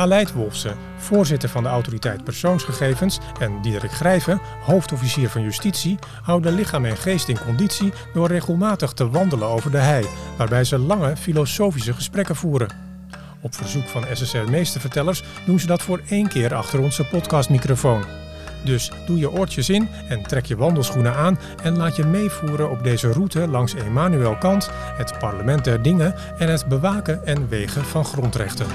Aleid Wolfsen, voorzitter van de autoriteit persoonsgegevens, en Diederik Grijven, hoofdofficier van justitie, houden lichaam en geest in conditie door regelmatig te wandelen over de hei, waarbij ze lange filosofische gesprekken voeren. Op verzoek van SSR Meestervertellers doen ze dat voor één keer achter onze podcastmicrofoon. Dus doe je oortjes in en trek je wandelschoenen aan en laat je meevoeren op deze route langs Emanuel Kant, het parlement der dingen en het bewaken en wegen van grondrechten.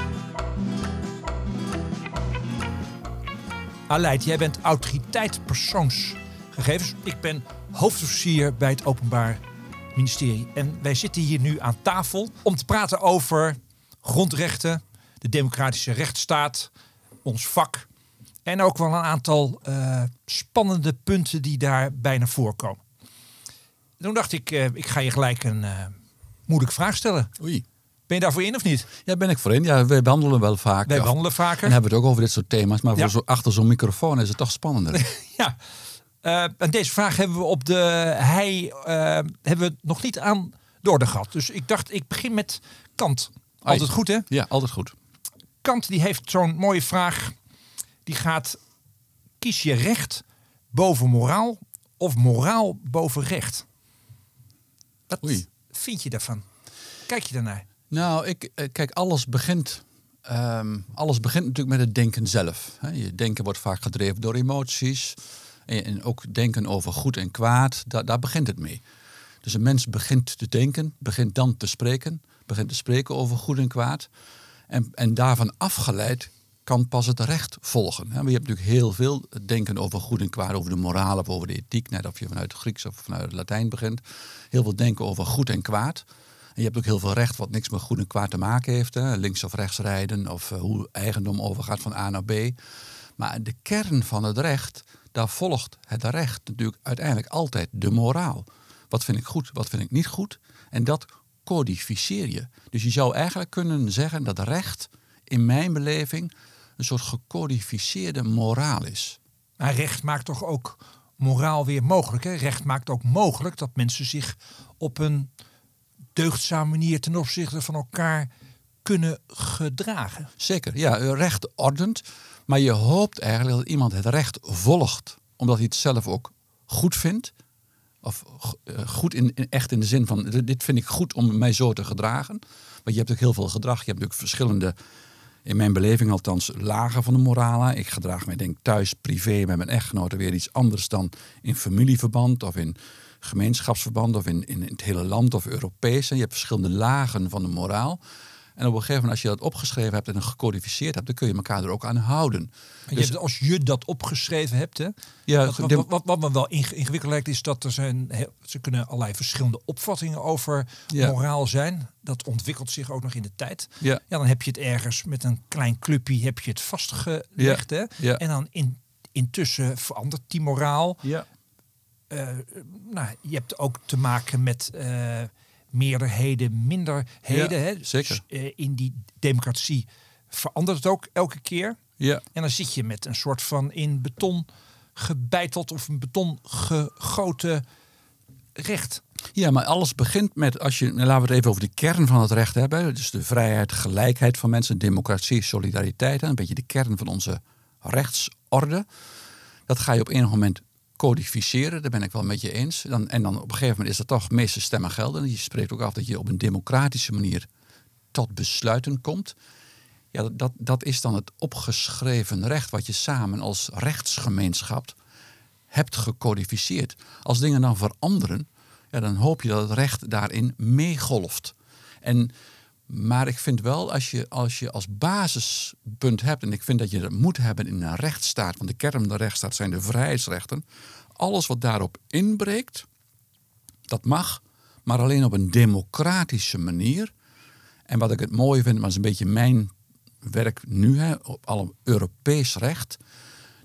Aleid, jij bent autoriteit persoonsgegevens. Ik ben hoofdofficier bij het Openbaar Ministerie. En wij zitten hier nu aan tafel om te praten over grondrechten, de democratische rechtsstaat, ons vak. En ook wel een aantal uh, spannende punten die daarbij naar voren komen. Toen dacht ik, uh, ik ga je gelijk een uh, moeilijke vraag stellen. Oei. Ben je daarvoor in of niet? Ja, ben ik voor in. Ja, wij wandelen wel vaak. Wij wandelen vaker. En hebben we het ook over dit soort thema's. Maar voor zo, achter zo'n microfoon is het toch spannender. ja. Uh, en deze vraag hebben we op de hei uh, hebben we nog niet aan de orde gehad. Dus ik dacht, ik begin met Kant. Altijd goed, hè? Ja, altijd goed. Kant die heeft zo'n mooie vraag. Die gaat, kies je recht boven moraal of moraal boven recht? Wat Oei. vind je daarvan? Kijk je daarnaar? Nou, ik, kijk, alles begint, um, alles begint natuurlijk met het denken zelf. Je denken wordt vaak gedreven door emoties. En ook denken over goed en kwaad, daar, daar begint het mee. Dus een mens begint te denken, begint dan te spreken, begint te spreken over goed en kwaad. En, en daarvan afgeleid kan pas het recht volgen. Je hebt natuurlijk heel veel denken over goed en kwaad, over de moraal of over de ethiek, net of je vanuit het Grieks of vanuit het Latijn begint. Heel veel denken over goed en kwaad. Je hebt ook heel veel recht wat niks met goed en kwaad te maken heeft. Hè? Links of rechts rijden of uh, hoe eigendom overgaat van A naar B. Maar de kern van het recht, daar volgt het recht natuurlijk uiteindelijk altijd de moraal. Wat vind ik goed, wat vind ik niet goed? En dat codificeer je. Dus je zou eigenlijk kunnen zeggen dat recht in mijn beleving een soort gecodificeerde moraal is. Maar recht maakt toch ook moraal weer mogelijk. Hè? Recht maakt ook mogelijk dat mensen zich op een deugdzame manier ten opzichte van elkaar kunnen gedragen. Zeker, ja, recht ordent. Maar je hoopt eigenlijk dat iemand het recht volgt, omdat hij het zelf ook goed vindt. Of uh, goed in, echt in de zin van, dit vind ik goed om mij zo te gedragen. Want je hebt ook heel veel gedrag. Je hebt natuurlijk verschillende, in mijn beleving althans, lagen van de morale. Ik gedraag mij denk thuis, privé, met mijn echtgenoten weer iets anders dan in familieverband of in gemeenschapsverband of in, in het hele land of Europees. En je hebt verschillende lagen van de moraal. En op een gegeven moment, als je dat opgeschreven hebt en gecodificeerd hebt, dan kun je elkaar er ook aan houden. Je dus, hebt, als je dat opgeschreven hebt, hè, ja, wat, wat, wat, wat me wel ingewikkeld lijkt, is dat er zijn, ze kunnen allerlei verschillende opvattingen over ja. moraal zijn. Dat ontwikkelt zich ook nog in de tijd. Ja. ja, dan heb je het ergens met een klein clubje heb je het vastgelegd. Ja. Hè? Ja. En dan in, intussen verandert die moraal. Ja. Uh, nou, je hebt ook te maken met uh, meerderheden, minderheden. Ja, hè? zeker. Dus, uh, in die democratie verandert het ook elke keer. Ja. En dan zit je met een soort van in beton gebeiteld of een beton gegoten recht. Ja, maar alles begint met, als je, laten we het even over de kern van het recht hebben. Dus de vrijheid, gelijkheid van mensen, democratie, solidariteit. Een beetje de kern van onze rechtsorde. Dat ga je op enig moment codificeren, daar ben ik wel met je eens. Dan, en dan op een gegeven moment is dat toch meeste stemmen gelden. Je spreekt ook af dat je op een democratische manier tot besluiten komt. Ja, dat, dat, is dan het opgeschreven recht wat je samen als rechtsgemeenschap hebt gecodificeerd. Als dingen dan veranderen, ja, dan hoop je dat het recht daarin meegolft. En, maar ik vind wel, als je, als je als basispunt hebt, en ik vind dat je dat moet hebben in een rechtsstaat, want de kern van de rechtsstaat zijn de vrijheidsrechten, alles wat daarop inbreekt, dat mag, maar alleen op een democratische manier. En wat ik het mooie vind, maar dat is een beetje mijn werk nu, hè, op alle Europees recht.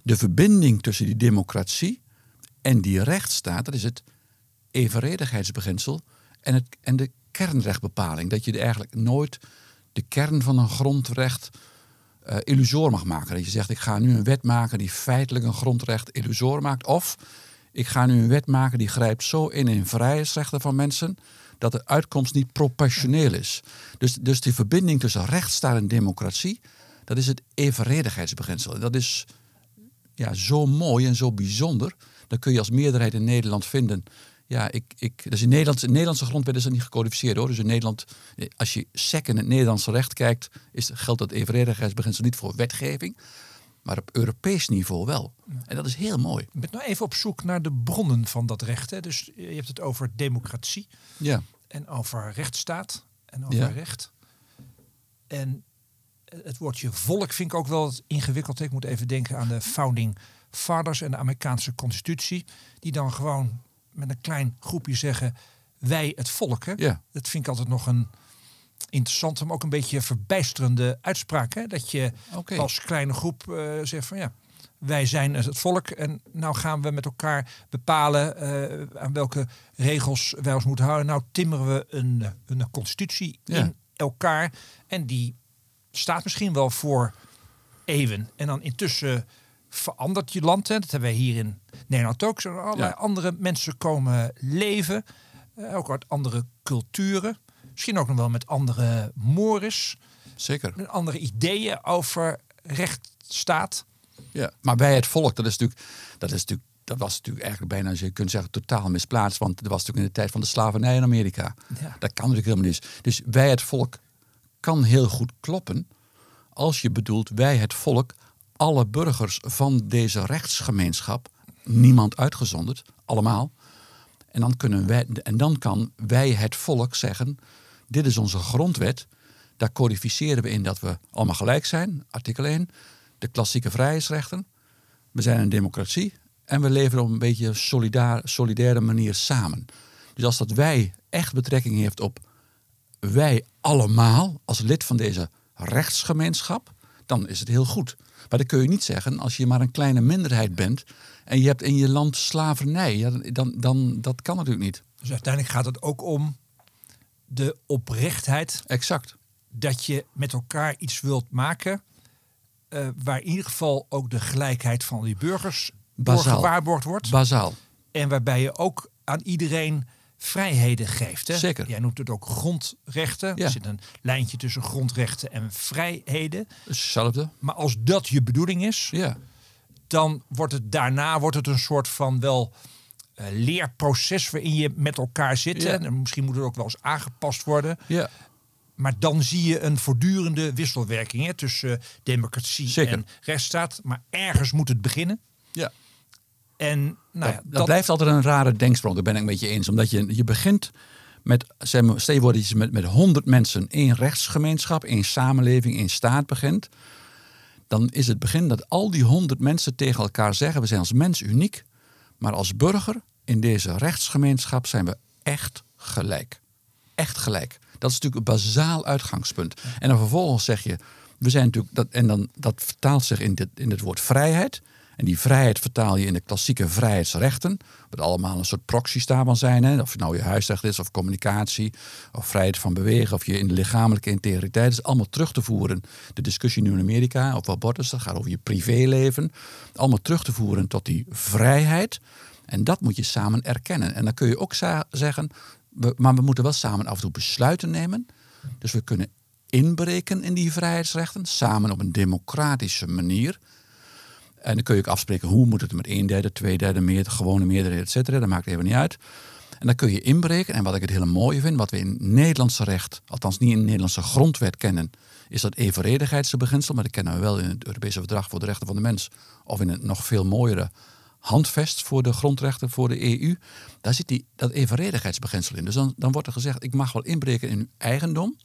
De verbinding tussen die democratie en die rechtsstaat, dat is het evenredigheidsbeginsel en, het, en de kernrechtbepaling. Dat je eigenlijk nooit de kern van een grondrecht uh, illusoor mag maken. Dat je zegt, ik ga nu een wet maken die feitelijk een grondrecht illusoor maakt. Of ik ga nu een wet maken die grijpt zo in in vrijheidsrechten van mensen dat de uitkomst niet proportioneel is. Dus, dus die verbinding tussen rechtsstaat en democratie, Dat is het evenredigheidsbeginsel. Dat is ja, zo mooi en zo bijzonder. Dat kun je als meerderheid in Nederland vinden. Ja, ik, ik, dus in, Nederland, in Nederlandse grondwet is dat niet gecodificeerd hoor. Dus in Nederland, als je sec in het Nederlandse recht kijkt, is, geldt dat evenredigheidsbeginsel niet voor wetgeving, maar op Europees niveau wel. En dat is heel mooi. Ik ben nou even op zoek naar de bronnen van dat recht. Hè. Dus je hebt het over democratie Ja, en over rechtsstaat en over Ja. recht. En het woordje volk vind ik ook wel ingewikkeld. Ik moet even denken aan de Founding Fathers en de Amerikaanse Constitutie. Die dan gewoon met een klein groepje zeggen, wij het volk. Hè? ja, Dat vind ik altijd nog een interessante, maar ook een beetje verbijsterende uitspraak. Hè? Dat je als kleine groep eh, zegt van ja, wij zijn het volk en nou gaan we met elkaar bepalen eh, aan welke regels wij ons moeten houden. Nou timmeren we een, een constitutie Ja. in elkaar en die staat misschien wel voor eeuwen. En dan intussen verandert je land. Hè. Dat hebben wij hier in Nederland ook. Zo allerlei Ja. andere mensen komen leven. eh, ook uit andere culturen. Misschien ook nog wel met andere mores. Zeker. Met andere ideeën over rechtsstaat. Ja. Maar bij het volk, dat is natuurlijk, dat is natuurlijk, dat was natuurlijk eigenlijk bijna, als je kunt zeggen, totaal misplaatst. Want dat was natuurlijk in de tijd van de slavernij in Amerika. Ja. Dat kan natuurlijk helemaal niet. Dus wij het volk kan heel goed kloppen als je bedoelt wij het volk, alle burgers van deze rechtsgemeenschap, niemand uitgezonderd, allemaal. En dan, kunnen wij, en dan kan wij het volk zeggen, dit is onze grondwet. Daar codificeren we in dat we allemaal gelijk zijn, artikel 1. De klassieke vrijheidsrechten. We zijn een democratie en we leven op een beetje solidair, solidaire manier samen. Dus als dat wij echt betrekking heeft op wij allemaal als lid van deze rechtsgemeenschap, dan is het heel goed. Maar dat kun je niet zeggen als je maar een kleine minderheid bent en je hebt in je land slavernij. Ja, dan, dan, dat kan natuurlijk niet. Dus uiteindelijk gaat het ook om de oprechtheid Exact. dat je met elkaar iets wilt maken. eh, waar in ieder geval ook de gelijkheid van die burgers Bazaal. gewaarborgd wordt. Bazaal. En waarbij je ook aan iedereen vrijheden geeft. Hè? Zeker. Jij noemt het ook grondrechten. Ja. Er zit een lijntje tussen grondrechten en vrijheden. Hetzelfde. Maar als dat je bedoeling is, Ja. dan wordt het daarna wordt het een soort van wel eh, leerproces waarin je met elkaar zit. Ja. En misschien moet het ook wel eens aangepast worden. Ja. Maar dan zie je een voortdurende wisselwerking hè, tussen eh, democratie Zeker. en rechtsstaat. Maar ergens moet het beginnen. ja. En nou ja, dat, dat blijft altijd een rare denksprong, daar ben ik met je eens. Omdat je, je begint met, je met, met 100 mensen één rechtsgemeenschap, één samenleving, één staat begint. Dan is het begin dat al die 100 mensen tegen elkaar zeggen, we zijn als mens uniek. Maar als burger in deze rechtsgemeenschap zijn we echt gelijk. Echt gelijk. Dat is natuurlijk een bazaal uitgangspunt. En dan vervolgens zeg je, we zijn natuurlijk, dat, en dan, dat vertaalt zich in, dit, in het woord vrijheid. En die vrijheid vertaal je in de klassieke vrijheidsrechten. Wat allemaal een soort proxies daarvan zijn. Hè? Of het nou je huisrecht is, of communicatie, of vrijheid van bewegen, of je in de lichamelijke integriteit. Dat is allemaal terug te voeren. De discussie nu in Amerika, of abortus, dat gaat over je privéleven. Allemaal terug te voeren tot die vrijheid. En dat moet je samen erkennen. En dan kun je ook zeggen, maar we moeten wel samen af en toe besluiten nemen. Dus we kunnen inbreken in die vrijheidsrechten, samen op een democratische manier. En dan kun je ook afspreken hoe moet het met een derde, twee derde, meer, gewone meerderheid, et cetera. Dat maakt even niet uit. En dan kun je inbreken. En wat ik het hele mooie vind, wat we in Nederlandse recht, althans niet in de Nederlandse grondwet kennen, is dat evenredigheidsbeginsel. Maar dat kennen we wel in het Europese Verdrag voor de Rechten van de Mens. Of in het nog veel mooiere handvest voor de grondrechten voor de EU. Daar zit die, dat evenredigheidsbeginsel in. Dus dan, dan wordt er gezegd, ik mag wel inbreken in uw eigendom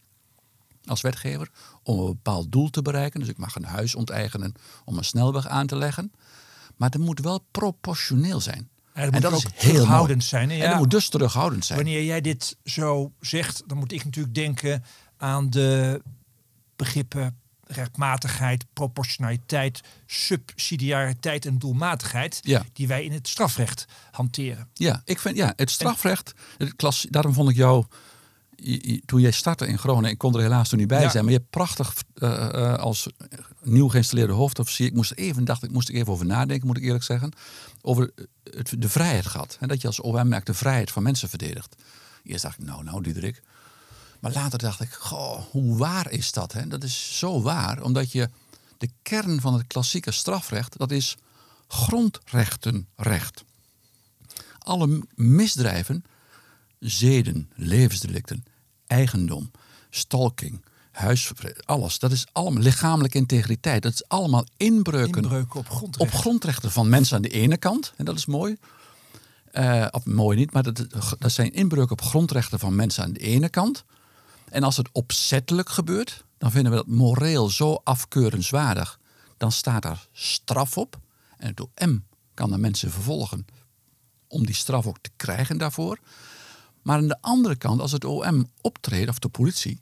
als wetgever om een bepaald doel te bereiken. Dus ik mag een huis onteigenen om een snelweg aan te leggen. Maar het moet wel proportioneel zijn. Ja, dat dat ook is heel terughoudend mooi. zijn. En dat moet dus terughoudend zijn. Wanneer jij dit zo zegt, dan moet ik natuurlijk denken aan de begrippen rechtmatigheid, proportionaliteit, subsidiariteit en doelmatigheid Ja. die wij in het strafrecht hanteren. Ja, ik vind ja, het strafrecht. Het klas, daarom vond ik jou. Toen jij startte in Groningen, ik kon er helaas toen niet bij Ja. zijn, maar je hebt prachtig eh, eh, als nieuw geïnstalleerde hoofdofficier. Ik moest even, dacht ik, moest ik even over nadenken, moet ik eerlijk zeggen. Over het, de vrijheid gehad. En dat je als OM de vrijheid van mensen verdedigt. Eerst dacht ik, nou, nou, Diederik. Maar later dacht ik, goh, hoe waar is dat? Hè? Dat is zo waar, omdat je De kern van het klassieke strafrecht, dat is grondrechtenrecht. Alle misdrijven, zeden, levensdelicten, eigendom, stalking, huisverpleeging, alles. Dat is allemaal lichamelijke integriteit. Dat is allemaal inbreuken, Inbreuken op grondrechten. op grondrechten van mensen aan de ene kant. En dat is mooi. Eh, of mooi niet, maar dat, dat zijn inbreuken op grondrechten van mensen aan de ene kant. En als het opzettelijk gebeurt, dan vinden we dat moreel zo afkeurenswaardig. Dan staat daar straf op. En het OM kan de mensen vervolgen om die straf ook te krijgen daarvoor. Maar aan de andere kant, als het OM optreedt, of de politie,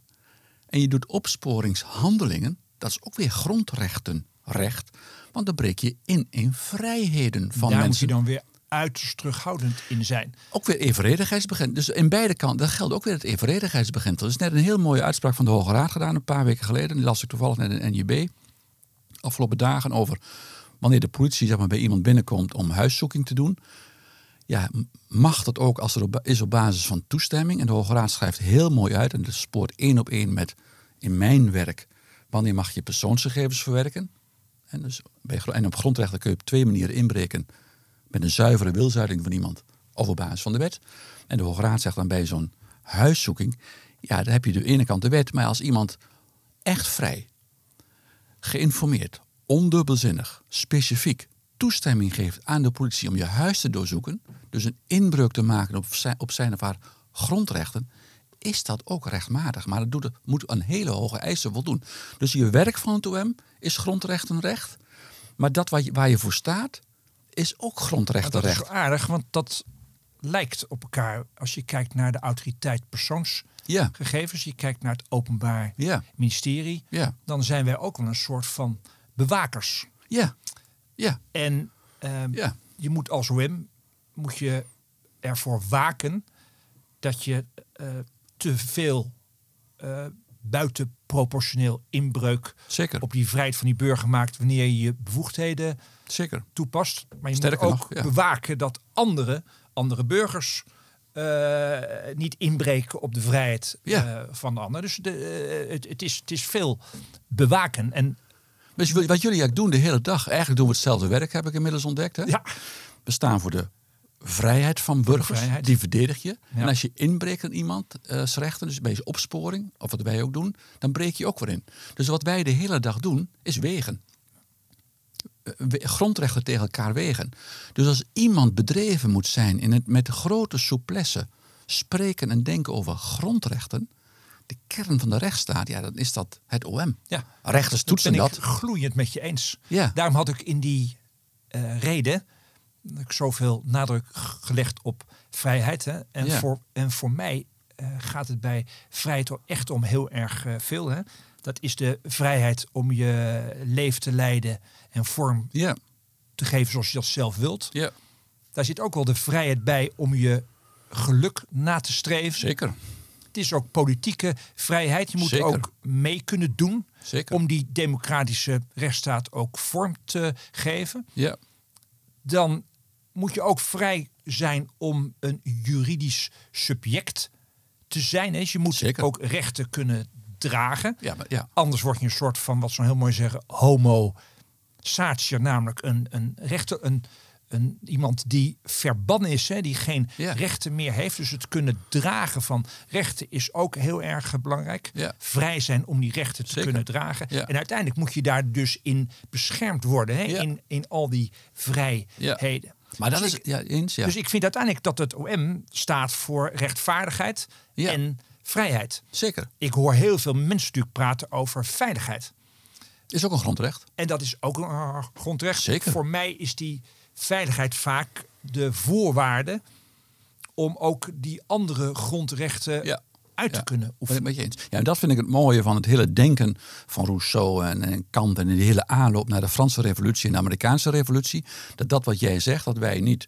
en je doet opsporingshandelingen, dat is ook weer grondrechtenrecht. Want dan breek je in in vrijheden van Daar moet mensen. je dan weer uiterst terughoudend in zijn. Ook weer evenredigheidsbeginsel. Dus in beide kanten, dat geldt ook weer het evenredigheidsbeginsel. Er is net een heel mooie uitspraak van de Hoge Raad gedaan, een paar weken geleden. Die las ik toevallig net in NJB. Afgelopen dagen over wanneer de politie zeg maar, bij iemand binnenkomt om huiszoeking te doen. Ja, mag dat ook als er op, is op basis van toestemming. En de Hoge Raad schrijft heel mooi uit. En dat spoort één op één met in mijn werk. Wanneer mag je persoonsgegevens verwerken? En, dus en op grondrechten kun je op twee manieren inbreken. Met een zuivere wilzuiting van iemand of op basis van de wet. En de Hoge Raad zegt dan bij zo'n huiszoeking... ja, dan heb je de ene kant de wet... maar als iemand echt vrij, geïnformeerd, ondubbelzinnig, specifiek... toestemming geeft aan de politie om je huis te doorzoeken... dus een inbreuk te maken op zijn, op zijn of haar grondrechten... is dat ook rechtmatig. Maar dat doet, moet een hele hoge eisen voldoen. Dus je werk van het OM is grondrechtenrecht... maar dat waar je, waar je voor staat is ook Maar dat is grondrechtenrecht. zo aardig, want dat lijkt op elkaar als je kijkt naar de autoriteit persoonsgegevens. Ja, Je kijkt naar het openbaar ja, ministerie. ja, Dan zijn wij ook wel een soort van bewakers. ja, ja, En ehm, ja. je moet als OM moet je ervoor waken dat je eh, te veel eh, buitenproportioneel inbreuk Zeker, op die vrijheid van die burger maakt wanneer je je bevoegdheden zeker. toepast. Maar je Sterker moet ook nog, ja. bewaken dat andere, andere burgers eh, niet inbreken op de vrijheid Ja. van de ander. Dus de, het, het, is, het is veel bewaken. En Dus wat jullie eigenlijk doen de hele dag, eigenlijk doen we hetzelfde werk, heb ik inmiddels ontdekt. Hè? ja, We staan voor de vrijheid van burgers, vrijheid. die verdedig je. Ja. En als je inbreekt aan iemand, eh rechten, dus bij opsporing, of wat wij ook doen, dan breek je ook weer in. Dus wat wij de hele dag doen, is wegen. Eh, we- Grondrechten tegen elkaar wegen. Dus als iemand bedreven moet zijn in het met grote souplesse spreken en denken over grondrechten, de kern van de rechtsstaat, ja, dan is dat het OM. ja. Rechters toetsen ben dat. ik gloeiend met je eens. Ja. Daarom had ik in die eh, reden dat ik zoveel nadruk gelegd op vrijheid. Hè. En, Ja. voor, en voor mij eh, gaat het bij vrijheid echt om heel erg eh, veel. Hè. Dat is de vrijheid om je leven te leiden en vorm Ja, te geven zoals je dat zelf wilt. ja, Daar zit ook wel de vrijheid bij om je geluk na te streven. zeker. Het is ook politieke vrijheid. Je moet Zeker. ook mee kunnen doen Zeker. om die democratische rechtsstaat ook vorm te geven. Ja, Dan moet je ook vrij zijn om een juridisch subject te zijn. Dus je moet Zeker. ook rechten kunnen dragen. ja, maar, ja. Anders word je een soort van, wat ze heel mooi zeggen, homo sacer. Namelijk een, een rechter, een, een, iemand die verbannen is, hè, die geen Ja. rechten meer heeft. Dus het kunnen dragen van rechten is ook heel erg eh, belangrijk. Ja. Vrij zijn om die rechten te Zeker. kunnen dragen. Ja. En uiteindelijk moet je daar dus in beschermd worden. Hè, in, in al die vrijheden. Maar dat Dus is ik- ja, eens, ja. Dus ik vind uiteindelijk dat het OM staat voor rechtvaardigheid Ja. en vrijheid. Zeker. Ik hoor heel veel mensen natuurlijk praten over veiligheid. Is ook een grondrecht. En dat is ook een grondrecht. Zeker. Voor mij is die veiligheid vaak de voorwaarde om ook die andere grondrechten Ja. uit te Ja. kunnen oefenen. met je eens. Ja, en dat vind ik het mooie van het hele denken van Rousseau en, en Kant en die hele aanloop naar de Franse revolutie en de Amerikaanse revolutie. Dat dat wat jij zegt, dat wij niet,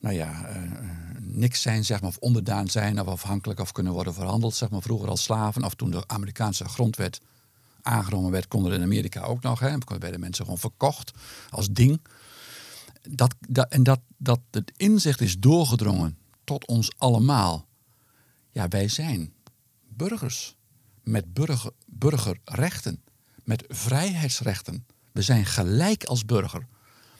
nou ja, eh, niks zijn, zeg maar, of onderdaan zijn of afhankelijk of kunnen worden verhandeld, zeg maar, vroeger als slaven. Of toen de Amerikaanse grondwet aangenomen werd, konden er in Amerika ook nog, hè, werden de mensen gewoon verkocht als ding. Dat, en dat, dat het inzicht is doorgedrongen tot ons allemaal. Ja, wij zijn burgers met burger, burgerrechten, met vrijheidsrechten. We zijn gelijk als burger.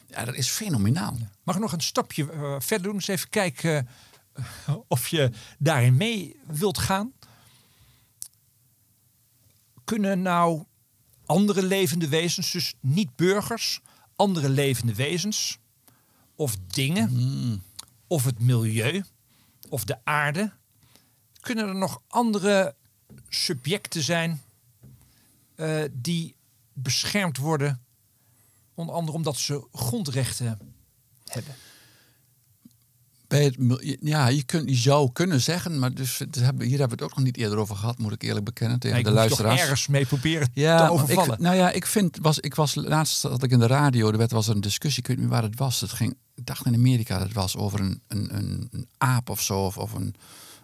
Ja, dat is fenomenaal. Mag ik nog een stapje eh, verder doen? Eens even kijken eh, of je daarin mee wilt gaan. Kunnen nou andere levende wezens, dus niet burgers, andere levende wezens of dingen, of het milieu, of de aarde, kunnen er nog andere subjecten zijn eh, die beschermd worden, onder andere omdat ze grondrechten hebben? Bij het, mil- ja, je, kunt, je zou kunnen zeggen, maar dus, hier hebben we het ook nog niet eerder over gehad, moet ik eerlijk bekennen tegen ik de luisteraars. ergens mee proberen Ja, te overvallen. Ik, nou ja, ik vind, was, ik was laatst had ik in de radio, er werd, was er een discussie, ik weet niet waar het was. Het ging, ik dacht in Amerika, dat het was over een, een, een, een aap of zo, of, of een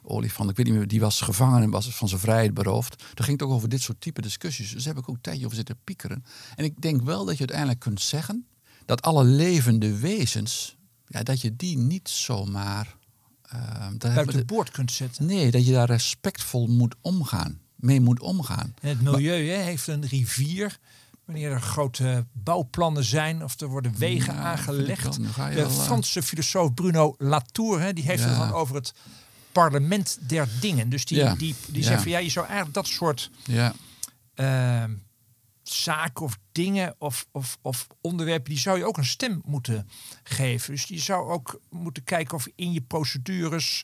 olifant, ik weet niet meer, die was gevangen en was van zijn vrijheid beroofd. Daar ging het ook over dit soort type discussies. Dus daar heb ik ook een tijdje over zitten piekeren. En ik denk wel dat je uiteindelijk kunt zeggen dat alle levende wezens, ja, dat je die niet zomaar... hebben buiten boord kunt zetten. nee, dat je daar respectvol moet omgaan, mee moet omgaan. En het milieu hè, heeft een rivier. Wanneer er grote bouwplannen zijn of er worden wegen aangelegd. wel. De eh, Franse filosoof Bruno Latour hè, die heeft Ja. het dan over het parlement der dingen. Dus die, Ja. die, die Ja. zegt van ja, je zou eigenlijk dat soort Ja, ehm, zaken of dingen of, of, of onderwerpen, die zou je ook een stem moeten geven. Dus je zou ook moeten kijken of in je procedures.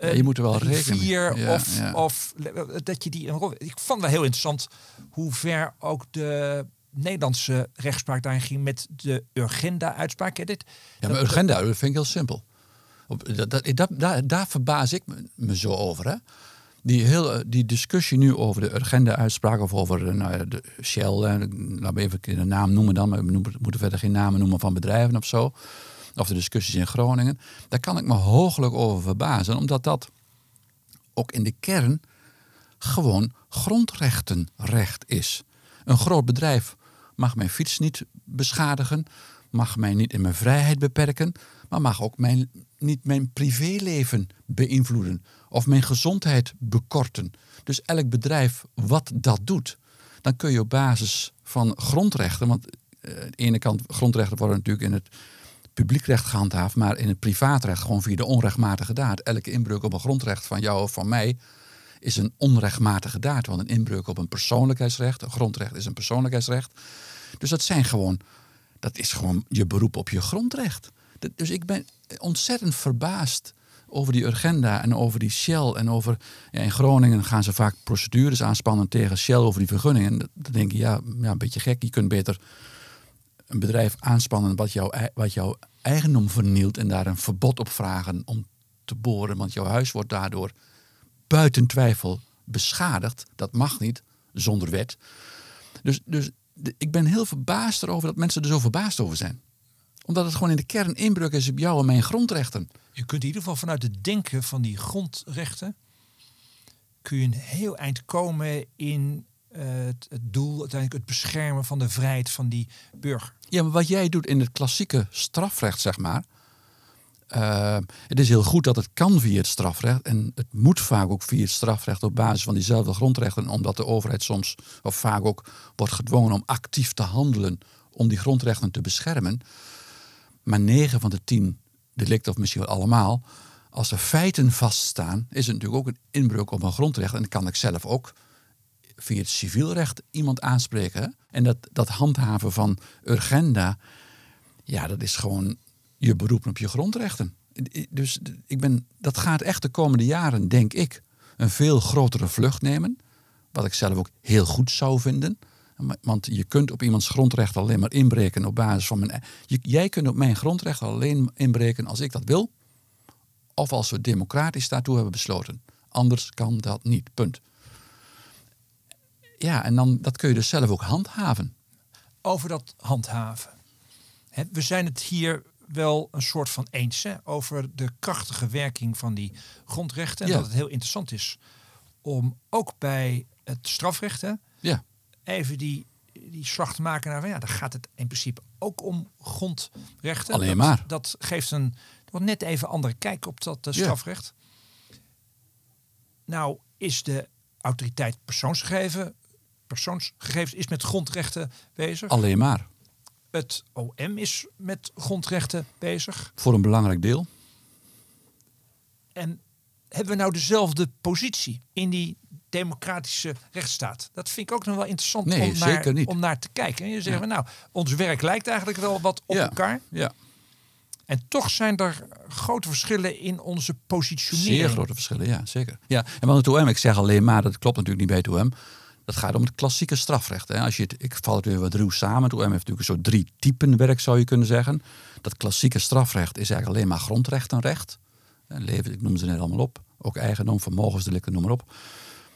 Ja, je moet er wel rekening mee- ja, of, ja. of dat je die een rol. Ik vond wel heel interessant hoe ver ook de Nederlandse rechtspraak daarin ging met de Urgenda-uitspraak. Dit, Ja, maar agenda, dat vind ik heel simpel. Op, dat, dat, dat- daar, daar verbaas ik me, me zo over. Hè? Die, heel, die discussie nu over de agenda-uitspraak of over eh, nou, de Shell, eh, laten we even de naam noemen dan, maar we moeten verder geen namen noemen van bedrijven of zo. Of de discussies in Groningen. Daar kan ik me hooglijk over verbazen, omdat dat ook in de kern gewoon grondrechtenrecht is. Een groot bedrijf mag mijn fiets niet beschadigen, mag mij niet in mijn vrijheid beperken, maar mag ook mijn, niet mijn privéleven beïnvloeden of mijn gezondheid bekorten. Dus elk bedrijf wat dat doet, dan kun je op basis van grondrechten, want eh, aan de ene kant grondrechten worden natuurlijk in het publiekrecht gehandhaafd, maar in het privaatrecht gewoon via de onrechtmatige daad. Elke inbreuk op een grondrecht van jou of van mij is een onrechtmatige daad. Want een inbreuk op een persoonlijkheidsrecht, een grondrecht is een persoonlijkheidsrecht. Dus dat zijn gewoon, dat is gewoon je beroep op je grondrecht. Dus ik ben ontzettend verbaasd over die Urgenda en over die Shell. En over, ja, in Groningen gaan ze vaak procedures aanspannen tegen Shell over die vergunningen. Dan denk je, ja, ja, een beetje gek. Je kunt beter een bedrijf aanspannen wat, jouw ei- wat jouw eigendom vernielt en daar een verbod op vragen om te boren. Want jouw huis wordt daardoor buiten twijfel beschadigd. Dat mag niet, zonder wet. Dus, dus ik ben heel verbaasd erover dat mensen er zo verbaasd over zijn. Omdat het gewoon in de kern inbreuk is op jou en mijn grondrechten. Je kunt in ieder geval vanuit het denken van die grondrechten kun je een heel eind komen in eh, het, het doel, uiteindelijk het beschermen van de vrijheid van die burger. Ja, maar wat jij doet in het klassieke strafrecht, zeg maar. eh, het is heel goed dat het kan via het strafrecht. En het moet vaak ook via het strafrecht op basis van diezelfde grondrechten. Omdat de overheid soms, of vaak ook, wordt gedwongen om actief te handelen om die grondrechten te beschermen. Maar 9 van de 10 delicten, of misschien wel allemaal, als er feiten vaststaan, is het natuurlijk ook een inbreuk op een grondrecht. En dan kan ik zelf ook via het civielrecht iemand aanspreken. En dat, dat handhaven van urgenda, ja, dat is gewoon je beroep op je grondrechten. Dus ik ben, dat gaat echt de komende jaren, denk ik, een veel grotere vlucht nemen. Wat ik zelf ook heel goed zou vinden. Want je kunt op iemands grondrecht alleen maar inbreken op basis van mijn. e- jij kunt op mijn grondrecht alleen inbreken als ik dat wil. Of als we democratisch daartoe hebben besloten. Anders kan dat niet. Punt. Ja, en dan, dat kun je dus zelf ook handhaven. Over dat handhaven. We zijn het hier wel een soort van eens hè, over de krachtige werking van die grondrechten. En Ja. dat het heel interessant is om ook bij het strafrecht hè, Ja, even die, die slag te maken naar van ja, daar gaat het in principe ook om grondrechten. Alleen maar. Dat geeft een wat net even andere kijk op dat eh, Ja. strafrecht. Nou is de autoriteit persoonsgegeven persoonsgegevens is met grondrechten bezig. Alleen maar. Het OM is met grondrechten bezig. Voor een belangrijk deel. En hebben we nou dezelfde positie in die democratische rechtsstaat? Dat vind ik ook nog wel interessant Nee, om, naar, om naar te kijken. En je zegt, Ja. nou, ons werk lijkt eigenlijk wel wat op Ja. elkaar. Ja, En toch zijn er grote verschillen in onze positionering. zeer grote verschillen. Ja, zeker. Ja, en van het OM, ik zeg alleen maar, dat klopt natuurlijk niet bij het OM. Dat gaat om het klassieke strafrecht. Hè. Als je het, ik val het weer wat ruw samen. Het OM heeft natuurlijk een soort drie typen werk, zou je kunnen zeggen. Dat klassieke strafrecht is eigenlijk alleen maar grondrechtenrecht. En leven, ik noem ze net allemaal op. Ook eigendom, vermogensdelicten, noem maar op.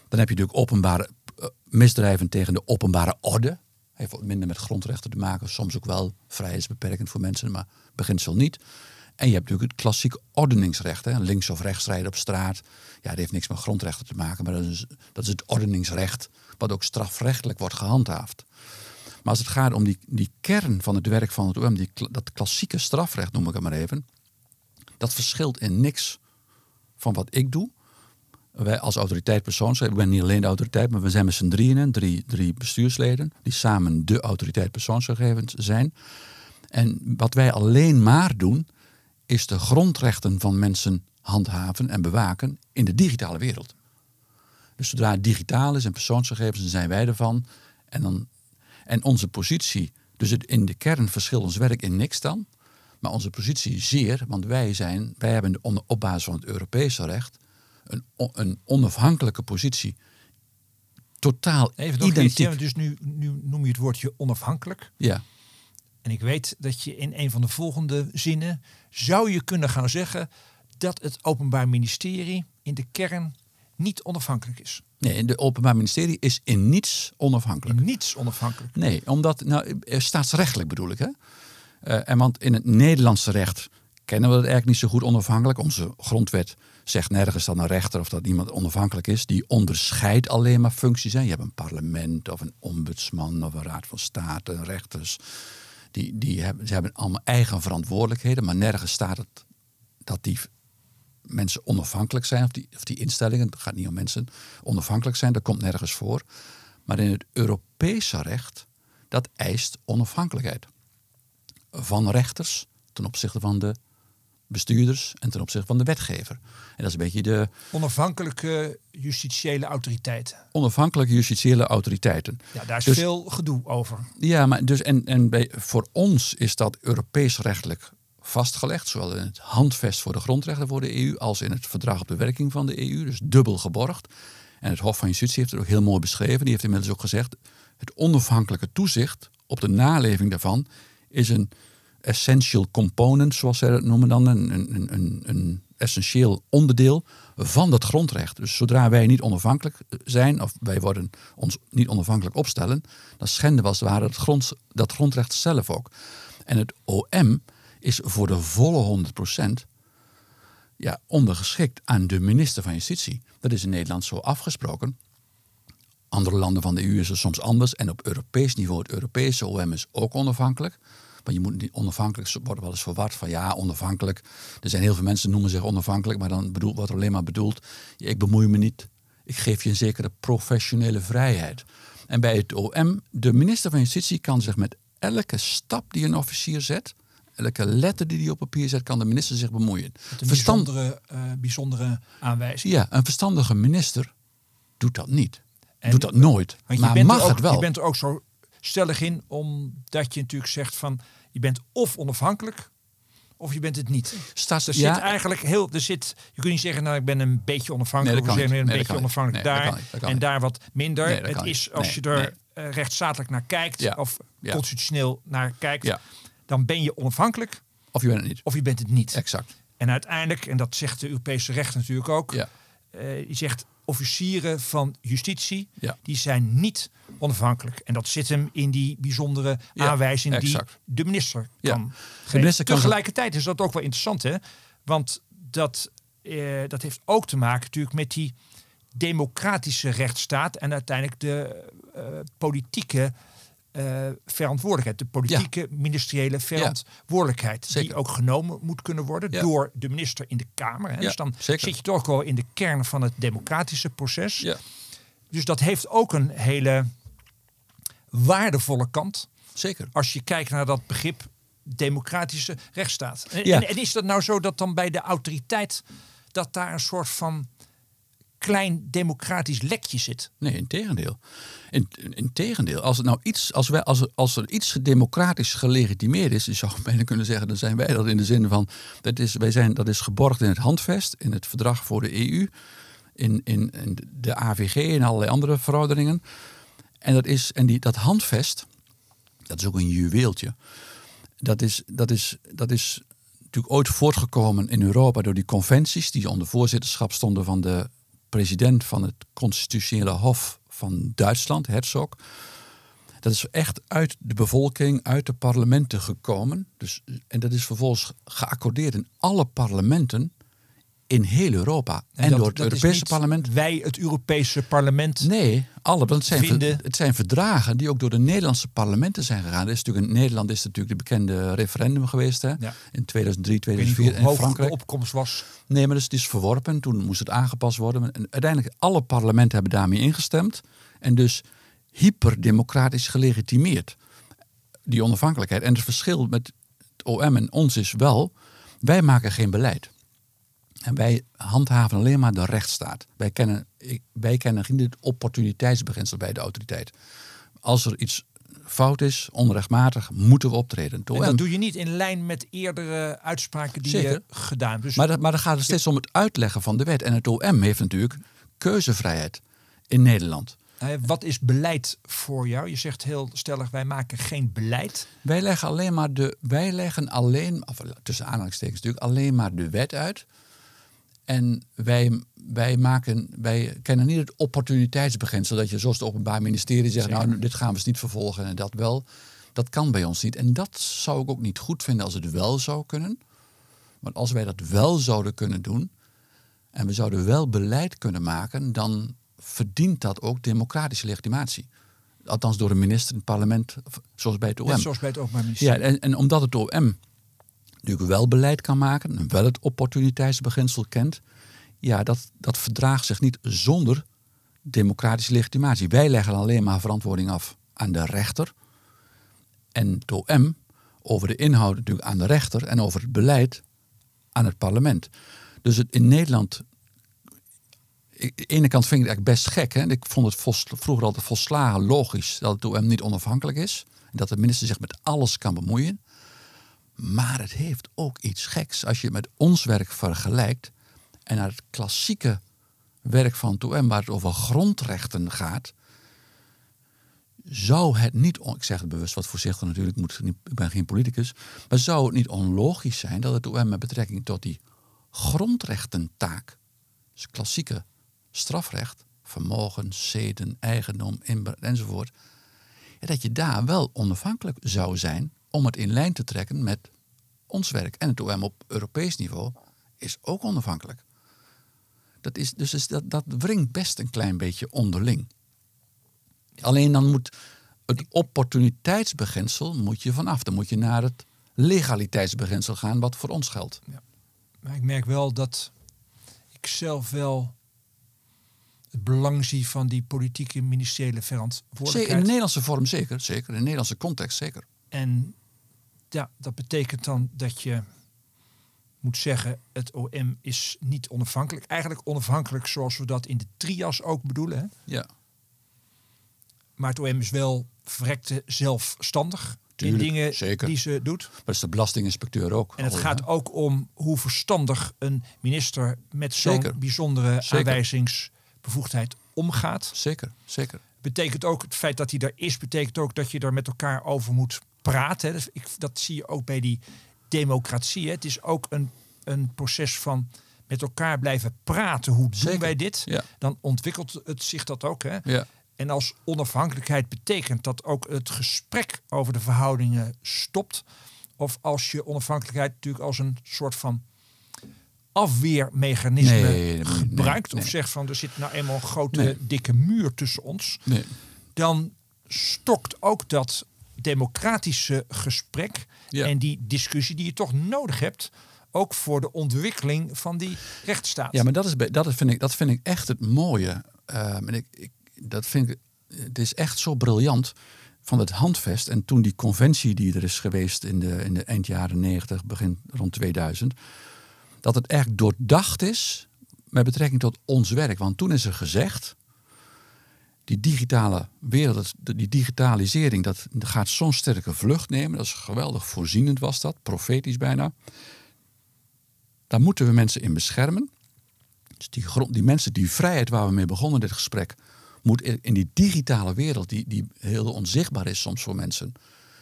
Dan heb je natuurlijk openbare eh, misdrijven tegen de openbare orde. Heeft wat minder met grondrechten te maken. Soms ook wel vrijheidsbeperkend voor mensen, maar beginsel niet. En je hebt natuurlijk het klassieke ordeningsrecht. Hè? Links of rechts rijden op straat. Ja, dat heeft niks met grondrechten te maken. Maar dat is, dat is het ordeningsrecht. Wat ook strafrechtelijk wordt gehandhaafd. Maar als het gaat om die, die kern van het werk van het OM. Die, dat klassieke strafrecht noem ik het maar even. Dat verschilt in niks van wat ik doe. Wij als autoriteit persoons, ik ben niet alleen de autoriteit, maar we zijn met z'n drieën, drie, drie bestuursleden, die samen de autoriteit persoonsgegevens zijn. En wat wij alleen maar doen, is de grondrechten van mensen handhaven en bewaken in de digitale wereld. Dus zodra het digitaal is en persoonsgegevens, dan zijn wij ervan. En, dan, en onze positie, dus het, in de kern verschilt ons werk in niks dan. Maar onze positie zeer, want wij, zijn, wij hebben op basis van het Europese recht een, een onafhankelijke positie. Totaal Even nog identiek. iets, dus nu, nu noem je het woordje onafhankelijk. Ja, En ik weet dat je in een van de volgende zinnen zou je kunnen gaan zeggen dat het Openbaar Ministerie in de kern niet onafhankelijk is. nee, de Openbaar Ministerie is in niets onafhankelijk. In niets onafhankelijk. Nee, omdat, nou, eh, staatsrechtelijk bedoel ik. Hè? Eh, en want in het Nederlandse recht kennen we dat eigenlijk niet zo goed onafhankelijk. Onze grondwet zegt nergens dat een rechter of dat iemand onafhankelijk is. Die onderscheidt alleen maar functies. Hè? Je hebt een parlement of een ombudsman of een raad van state, rechters. Die, die hebben, ze hebben allemaal eigen verantwoordelijkheden, maar nergens staat het dat die mensen onafhankelijk zijn, of die, of die instellingen, het gaat niet om mensen, onafhankelijk zijn, dat komt nergens voor. Maar in het Europese recht, dat eist onafhankelijkheid. Van rechters ten opzichte van de bestuurders en ten opzichte van de wetgever. En dat is een beetje de Onafhankelijke justitiële autoriteiten. onafhankelijke justitiële autoriteiten. Ja, daar is Dus- veel gedoe over. Ja, maar dus en, en bij, voor ons is dat Europees rechtelijk vastgelegd, zowel in het handvest voor de grondrechten voor de EU als in het verdrag op de werking van de EU, dus dubbel geborgd. En het Hof van Justitie heeft het ook heel mooi beschreven. Die heeft inmiddels ook gezegd: het onafhankelijke toezicht op de naleving daarvan is een essential component, zoals zij dat noemen dan, een, een, een, een essentieel onderdeel van dat grondrecht. Dus zodra wij niet onafhankelijk zijn, of wij worden ons niet onafhankelijk opstellen, dan schenden we als het ware het grond, dat grondrecht zelf ook. En het OM is voor de volle 100% ja, ondergeschikt aan de minister van Justitie. Dat is in Nederland zo afgesproken. Andere landen van de EU is het soms anders. En op Europees niveau, het Europese OM is ook onafhankelijk. Maar je moet niet onafhankelijk worden wel eens verward van ja, onafhankelijk. Er zijn heel veel mensen die noemen zich onafhankelijk, maar dan bedoel, wordt er alleen maar bedoeld, ik bemoei me niet. Ik geef je een zekere professionele vrijheid. En bij het OM, de minister van Justitie kan zich met elke stap die een officier zet, elke letter die hij op papier zet, kan de minister zich bemoeien. Een Verstand- bijzondere, eh, bijzondere aanwijzing. ja, een verstandige minister doet dat niet. En- doet dat nooit. Je maar bent, mag ook, het wel. je bent er ook zo stellig in, omdat je natuurlijk zegt van je bent of onafhankelijk of je bent het niet. Staats, Er ja, zit eigenlijk heel, er zit, je kunt niet zeggen, nou ik ben een beetje onafhankelijk, Nee, of je een Nee, beetje onafhankelijk Nee, daar niet. En daar wat minder. Het is als je er rechtsstatelijk naar kijkt Ja. of Ja. constitutioneel naar kijkt, Ja. dan ben je onafhankelijk of je bent het niet. of je bent het niet. Exact. En uiteindelijk, en dat zegt de Europese recht natuurlijk ook, Ja. eh, die zegt officieren van justitie, Ja. die zijn niet onafhankelijk. En dat zit hem in die bijzondere Ja, aanwijzing exact. die de minister Ja. kan De geven. minister kan Tegelijkertijd is dat ook wel interessant, hè? Want dat, eh, dat heeft ook te maken natuurlijk met die democratische rechtsstaat en uiteindelijk de eh, politieke eh, verantwoordelijkheid, de politieke ministeriële verantwoordelijkheid, die ook genomen moet kunnen worden Ja. door de minister in de Kamer. Hè? Dus dan zeker. zit je toch wel in de kern van het democratische proces. Ja. Dus dat heeft ook een hele waardevolle kant. Zeker. Als je kijkt naar dat begrip democratische rechtsstaat. En, Ja. en, en is dat nou zo dat dan bij de autoriteit dat daar een soort van klein democratisch lekje zit? Nee, in tegendeel. In, in tegendeel. Als, het nou iets, als, wij, als, er, als er iets democratisch gelegitimeerd is, zou bijna kunnen zeggen, dan zijn wij dat in de zin van, dat is, wij zijn, dat is geborgd in het handvest, in het verdrag voor de EU, in, in, in de AVG en allerlei andere verordeningen. En, dat, is, en die, dat handvest, dat is ook een juweeltje. Dat is, dat is, dat is natuurlijk ooit voortgekomen in Europa door die conventies die onder voorzitterschap stonden van de president van het constitutionele hof van Duitsland, Herzog. Dat is echt uit de bevolking, uit de parlementen gekomen. Dus, en dat is vervolgens geaccordeerd in alle parlementen in heel Europa. En, dat- door het Europese parlement. Wij, het Europese parlement. Nee, alle. Want het zijn, Vinden- het zijn verdragen die ook door de Nederlandse parlementen zijn gegaan. Er is natuurlijk in Nederland is natuurlijk de bekende referendum geweest hè? Ja. in 2003, Ik weet niet 2004 hoe in hoog de Frankrijk. opkomst was. Nee, maar dus het is verworpen. Toen moest het aangepast worden. En uiteindelijk alle parlementen hebben daarmee ingestemd. En dus hyperdemocratisch gelegitimeerd. Die onafhankelijkheid. En het verschil met het OM en ons is wel... wij maken geen beleid. En wij handhaven alleen maar de rechtsstaat. Wij kennen, wij kennen het opportuniteitsbeginsel bij de autoriteit. Als er iets fout is, onrechtmatig, moeten we optreden. En dat doe je niet in lijn met eerdere uitspraken die Zeker. je gedaan hebt. Dus Maar, dat, maar dan gaat het steeds om het uitleggen van de wet. En het OM heeft natuurlijk keuzevrijheid in Nederland. eh, wat is beleid voor jou? Je zegt heel stellig, wij maken geen beleid. Wij leggen alleen maar de, wij leggen alleen, of tussen aanhalingstekens natuurlijk, alleen maar de wet uit. En wij, wij, maken, wij kennen niet het opportuniteitsbeginsel dat je zoals het Openbaar Ministerie zegt, Zeker. nou dit gaan we eens niet vervolgen en dat wel. Dat kan bij ons niet. En dat zou ik ook niet goed vinden als het wel zou kunnen. Want als wij dat wel zouden kunnen doen en we zouden wel beleid kunnen maken, dan verdient dat ook democratische legitimatie. Althans door een minister in het parlement, zoals bij het OM. Net zoals bij het Openbaar Ministerie. Ja, en, en omdat het OM natuurlijk wel beleid kan maken en wel het opportuniteitsbeginsel kent, ja, dat, dat verdraagt zich niet zonder democratische legitimatie. Wij leggen alleen maar verantwoording af aan de rechter en het OM over de inhoud natuurlijk aan de rechter en over het beleid aan het parlement. Dus het, in Nederland, ik- de ene kant vind ik het eigenlijk best gek. Hè? Ik vond het vroeger altijd volslagen logisch dat het OM niet onafhankelijk is. En dat de minister zich met alles kan bemoeien. Maar het heeft ook iets geks als je het met ons werk vergelijkt en naar het klassieke werk van OM, waar het over grondrechten gaat, zou het niet, ik zeg het bewust wat voorzichtig natuurlijk, ik, moet, ik ben geen politicus, maar zou het niet onlogisch zijn dat het OM met betrekking tot die grondrechtentaak, dus klassieke strafrecht, vermogen, zeden, eigendom, inbraak enzovoort, dat je daar wel onafhankelijk zou zijn om het in lijn te trekken met ons werk. En het OM op Europees niveau is ook onafhankelijk. Dat, is, dus is dat, dat wringt best een klein beetje onderling. Alleen dan moet het opportuniteitsbeginsel moet je vanaf. Dan moet je naar het legaliteitsbeginsel gaan, wat voor ons geldt. Maar ik merk wel dat ik zelf wel het belang zie van die politieke ministeriële Zeker, in verantwoordelijkheid. de Nederlandse vorm zeker, zeker. In de Nederlandse context zeker. En ja, dat betekent dan dat je moet zeggen, het OM is niet onafhankelijk. Eigenlijk onafhankelijk zoals we dat in de trias ook bedoelen. Hè? Ja. Maar het OM is wel verrekte zelfstandig Tuurlijk, in dingen zeker. die ze doet. Maar is de belastinginspecteur ook. En het gaat hè? ook om hoe verstandig een minister met zo'n bijzondere Zeker. aanwijzingsbevoegdheid omgaat. Zeker, zeker. Betekent ook het feit dat hij er is, betekent ook dat je er met elkaar over moet praten. hè. Dus ik, dat zie je ook bij die democratie. Hè. Het is ook een, een proces van met elkaar blijven praten. Hoe doen Zeker. wij dit? Ja. Dan ontwikkelt het zich dat ook. Hè. Ja. En als onafhankelijkheid betekent dat ook het gesprek over de verhoudingen stopt. Of als je onafhankelijkheid natuurlijk als een soort van afweermechanisme Nee, nee, gebruikt. nee. Of zegt van er zit nou eenmaal een grote dikke muur tussen ons. Dan stokt ook dat democratische gesprek Ja. en die discussie die je toch nodig hebt. Ook voor de ontwikkeling van die rechtsstaat. Ja, maar dat, is, dat, vind ik, dat vind ik echt het mooie. Ehm, en ik, ik, dat vind ik, het is echt zo briljant van het handvest. En toen die conventie die er is geweest in de, in de eind jaren 90, begin rond 2000, dat het echt doordacht is met betrekking tot ons werk. Want toen is er gezegd, die digitale wereld, die digitalisering, dat gaat zo'n sterke vlucht nemen. Dat is geweldig voorzienend was dat, profetisch bijna. Daar moeten we mensen in beschermen. Dus die, grond, die mensen, die vrijheid waar we mee begonnen dit gesprek, moet in die digitale wereld, die, die heel onzichtbaar is soms voor mensen,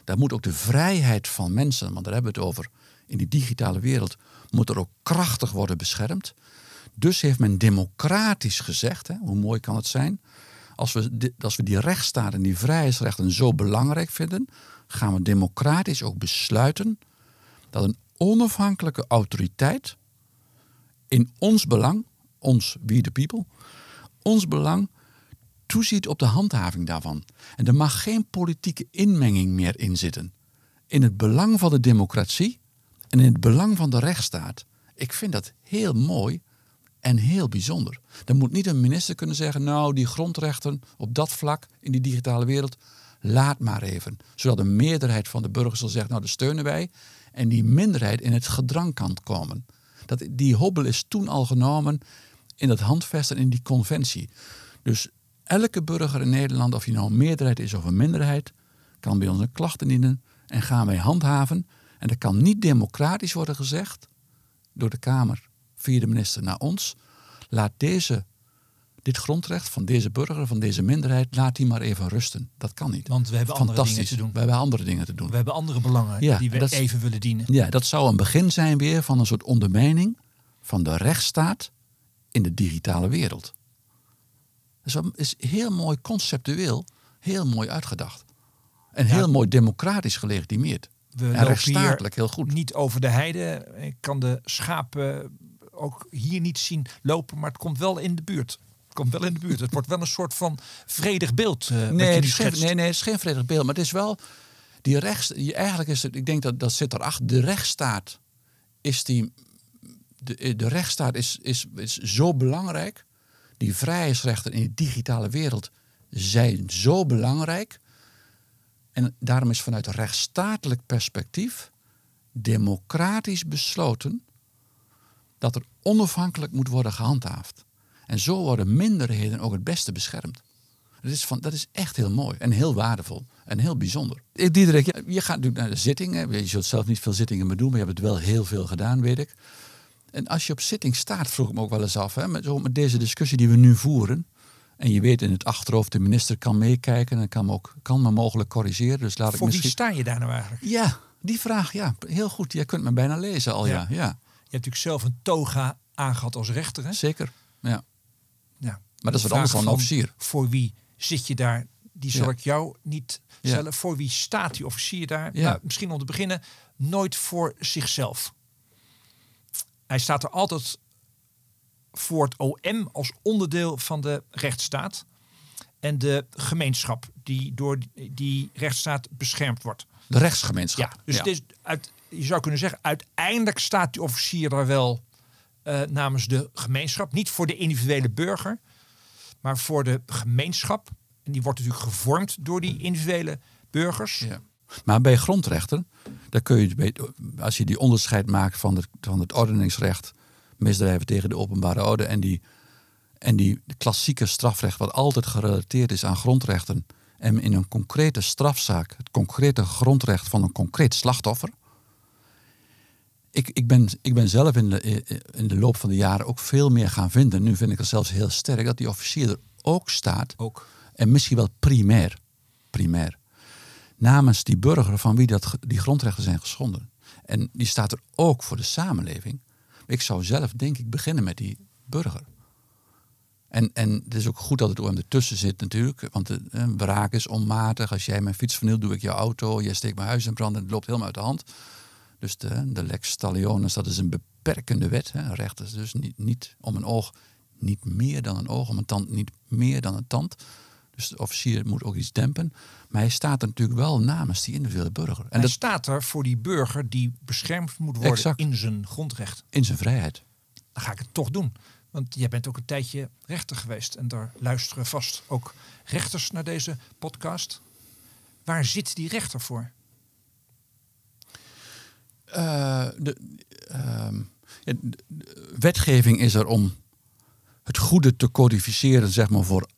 daar moet ook de vrijheid van mensen, want daar hebben we het over, in die digitale wereld, moet er ook krachtig worden beschermd. Dus heeft men democratisch gezegd, hè, hoe mooi kan het zijn, als we, als we die rechtsstaat en die vrijheidsrechten zo belangrijk vinden, gaan we democratisch ook besluiten dat een onafhankelijke autoriteit in ons belang, ons, we the people, ons belang toeziet op de handhaving daarvan. En er mag geen politieke inmenging meer in zitten. In het belang van de democratie en in het belang van de rechtsstaat. Ik vind dat heel mooi en heel bijzonder. Dan moet niet een minister kunnen zeggen, nou die grondrechten op dat vlak in die digitale wereld, laat maar even. Zodat een meerderheid van de burgers zal zeggen, nou dat steunen wij. En die minderheid in het gedrang kan komen. Dat, die hobbel is toen al genomen in het handvest en in die conventie. Dus elke burger in Nederland, of je nou een meerderheid is of een minderheid, kan bij ons een klacht indienen en gaan wij handhaven. En dat kan niet democratisch worden gezegd door de Kamer via de minister naar ons. Laat deze, dit grondrecht van deze burger, van deze minderheid, laat die maar even rusten. Dat kan niet. Want we hebben andere dingen te doen. We hebben andere dingen te doen. We hebben andere belangen die we even willen dienen. Ja, dat zou een begin zijn weer van een soort ondermijning van de rechtsstaat in de digitale wereld. Dat is heel mooi conceptueel, heel mooi uitgedacht. En heel mooi democratisch gelegitimeerd. We en rechtsstatelijk heel goed. Niet over de heide. Ik kan de schapen ook hier niet zien lopen, maar het komt wel in de buurt. Het komt wel in de buurt. Het wordt wel een soort van vredig beeld. Uh, nee, het is geen, nee, nee, het is geen vredig beeld. Maar het is wel die rechts. Eigenlijk is het, ik denk dat dat zit erachter. De rechtsstaat is die. De, de rechtsstaat is, is, is zo belangrijk. Die vrijheidsrechten in de digitale wereld zijn zo belangrijk. En daarom is vanuit een rechtsstatelijk perspectief democratisch besloten dat er onafhankelijk moet worden gehandhaafd. En zo worden minderheden ook het beste beschermd. Dat is, van, dat is echt heel mooi en heel waardevol en heel bijzonder. Diederik, je gaat natuurlijk naar de zittingen. Je zult zelf niet veel zittingen meer doen, maar je hebt het wel heel veel gedaan, weet ik. En als je op zitting staat, vroeg ik me ook wel eens af, hè, met, zo met deze discussie die we nu voeren. En je weet in het achterhoofd, de minister kan meekijken en kan me, ook, kan me mogelijk corrigeren. Dus laat Voor ik misschien... wie sta je daar nou eigenlijk? Ja, die vraag, ja, heel goed. Jij kunt me bijna lezen al, ja. ja. Hebt natuurlijk zelf een toga aangehad als rechter. Hè? Zeker, ja. ja. Maar dat is wat anders dan een officier. Voor wie zit je daar? Die zal ik jou niet stellen. Voor wie staat die officier daar? Ja. Nou, misschien om te beginnen, nooit voor zichzelf. Hij staat er altijd voor het OM als onderdeel van de rechtsstaat. En de gemeenschap die door die rechtsstaat beschermd wordt. De rechtsgemeenschap. Ja, dus Het is uit, je zou kunnen zeggen, uiteindelijk staat die officier daar wel uh, namens de gemeenschap. Niet voor de individuele burger, maar voor de gemeenschap. En die wordt natuurlijk gevormd door die individuele burgers. Ja. Maar bij grondrechten, daar kun je, als je die onderscheid maakt van, het, van het ordeningsrecht, misdrijven tegen de openbare orde en die, en die klassieke strafrecht, wat altijd gerelateerd is aan grondrechten, en in een concrete strafzaak, het concrete grondrecht van een concreet slachtoffer, ik, ik, ben, ik ben zelf in de, in de loop van de jaren ook veel meer gaan vinden. Nu vind ik het zelfs heel sterk dat die officier er ook staat. Ook. En misschien wel primair. Primair. Namens die burger van wie dat, die grondrechten zijn geschonden. En die staat er ook voor de samenleving. Ik zou zelf denk ik beginnen met die burger. En, en het is ook goed dat het OM ertussen zit natuurlijk. Want de, een wraak is onmatig. Als jij mijn fiets vernielt, doe ik jouw auto. Jij steekt mijn huis in brand en het loopt helemaal uit de hand. Dus de, de lex talionis, dat is een beperkende wet. Hè. Recht is dus niet, niet om een oog, niet meer dan een oog. Om een tand, niet meer dan een tand. Dus de officier moet ook iets dempen. Maar hij staat er natuurlijk wel namens die individuele burger. En hij dat staat er voor die burger die beschermd moet worden in zijn grondrecht. In zijn vrijheid. Dan ga ik het toch doen. Want jij bent ook een tijdje rechter geweest. En daar luisteren vast ook rechters naar deze podcast. Waar zit die rechter voor? Uh, de, uh, de, wetgeving is er om het goede te codificeren, zeg maar, voor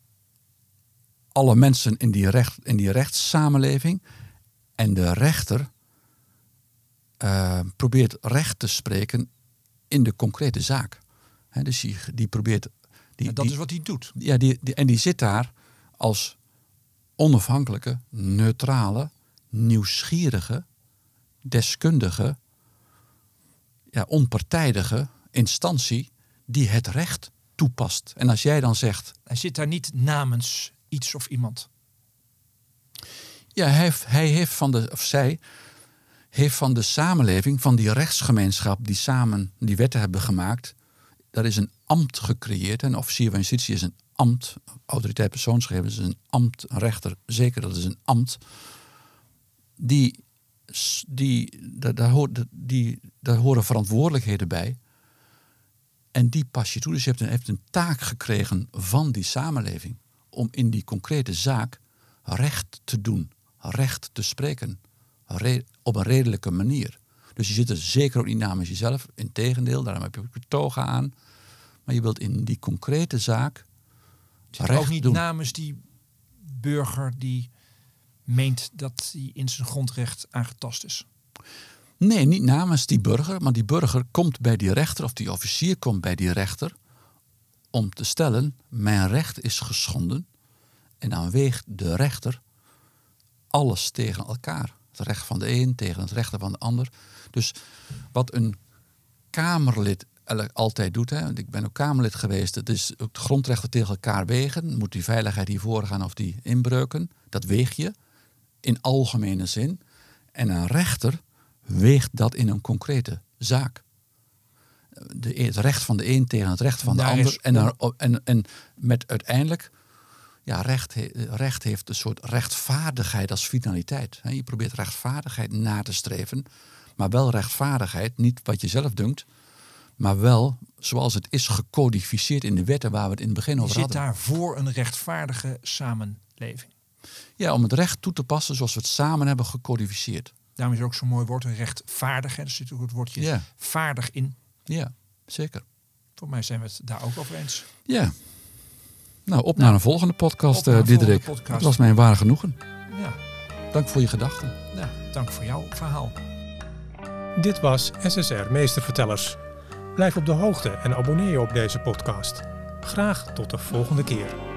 alle mensen in die, recht, in die rechtssamenleving. En de rechter uh, probeert recht te spreken in de concrete zaak. He, dus die, die probeert. Die, en dat die, is wat hij doet. Ja, die, die, en die zit daar als onafhankelijke, neutrale, nieuwsgierige, deskundige, ja, onpartijdige instantie die het recht toepast. En als jij dan zegt. Hij zit daar niet namens iets of iemand. Ja, hij heeft, hij heeft van de, of zij heeft van de samenleving, van die rechtsgemeenschap die samen die wetten hebben gemaakt, daar is een ambt gecreëerd. Een officier van justitie is een ambt. Autoriteit persoonsgegevens is een ambt. Een rechter, zeker, dat is een ambt. Die, die, daar, daar, hoort, die, daar horen verantwoordelijkheden bij. En die pas je toe. Dus je hebt een, hebt een taak gekregen van die samenleving. Om in die concrete zaak recht te doen. Recht te spreken. op een redelijke manier. Dus je zit er zeker ook niet namens jezelf. Integendeel, daarom heb je ook toga aan. Maar je wilt in die concrete zaak recht ook niet doen. namens die burger die meent dat hij in zijn grondrecht aangetast is. Nee, niet namens die burger, maar die burger komt bij die rechter of die officier komt bij die rechter om te stellen: mijn recht is geschonden. En dan weegt de rechter alles tegen elkaar. Het recht van de een tegen het recht van de ander. Dus wat een Kamerlid altijd doet, hè, ik ben ook Kamerlid geweest, het is het grondrechten tegen elkaar wegen. Moet die veiligheid hiervoor gaan of die inbreuken? Dat weeg je in algemene zin. En een rechter weegt dat in een concrete zaak. De, het recht van de een tegen het recht van de ander. En, en, en met uiteindelijk, ja, recht, recht heeft een soort rechtvaardigheid als finaliteit. Je probeert rechtvaardigheid na te streven, maar wel rechtvaardigheid, niet wat je zelf dunkt, maar wel zoals het is gecodificeerd in de wetten waar we het in het begin over je hadden. zit daar voor een rechtvaardige samenleving. Ja, om het recht toe te passen zoals we het samen hebben gecodificeerd. Daarom is er ook zo'n mooi woord, een rechtvaardig. Er zit ook het woordje Ja. vaardig in. Ja, zeker. Voor mij zijn we het daar ook over eens. Ja. Nou, op naar een volgende podcast, volgende Diederik. podcast. Het was mij een waar genoegen. Ja, Dank voor je gedachten. nou, dank voor jouw verhaal. Dit was SSR Meestervertellers. Blijf op de hoogte en abonneer je op deze podcast. Graag tot de volgende keer.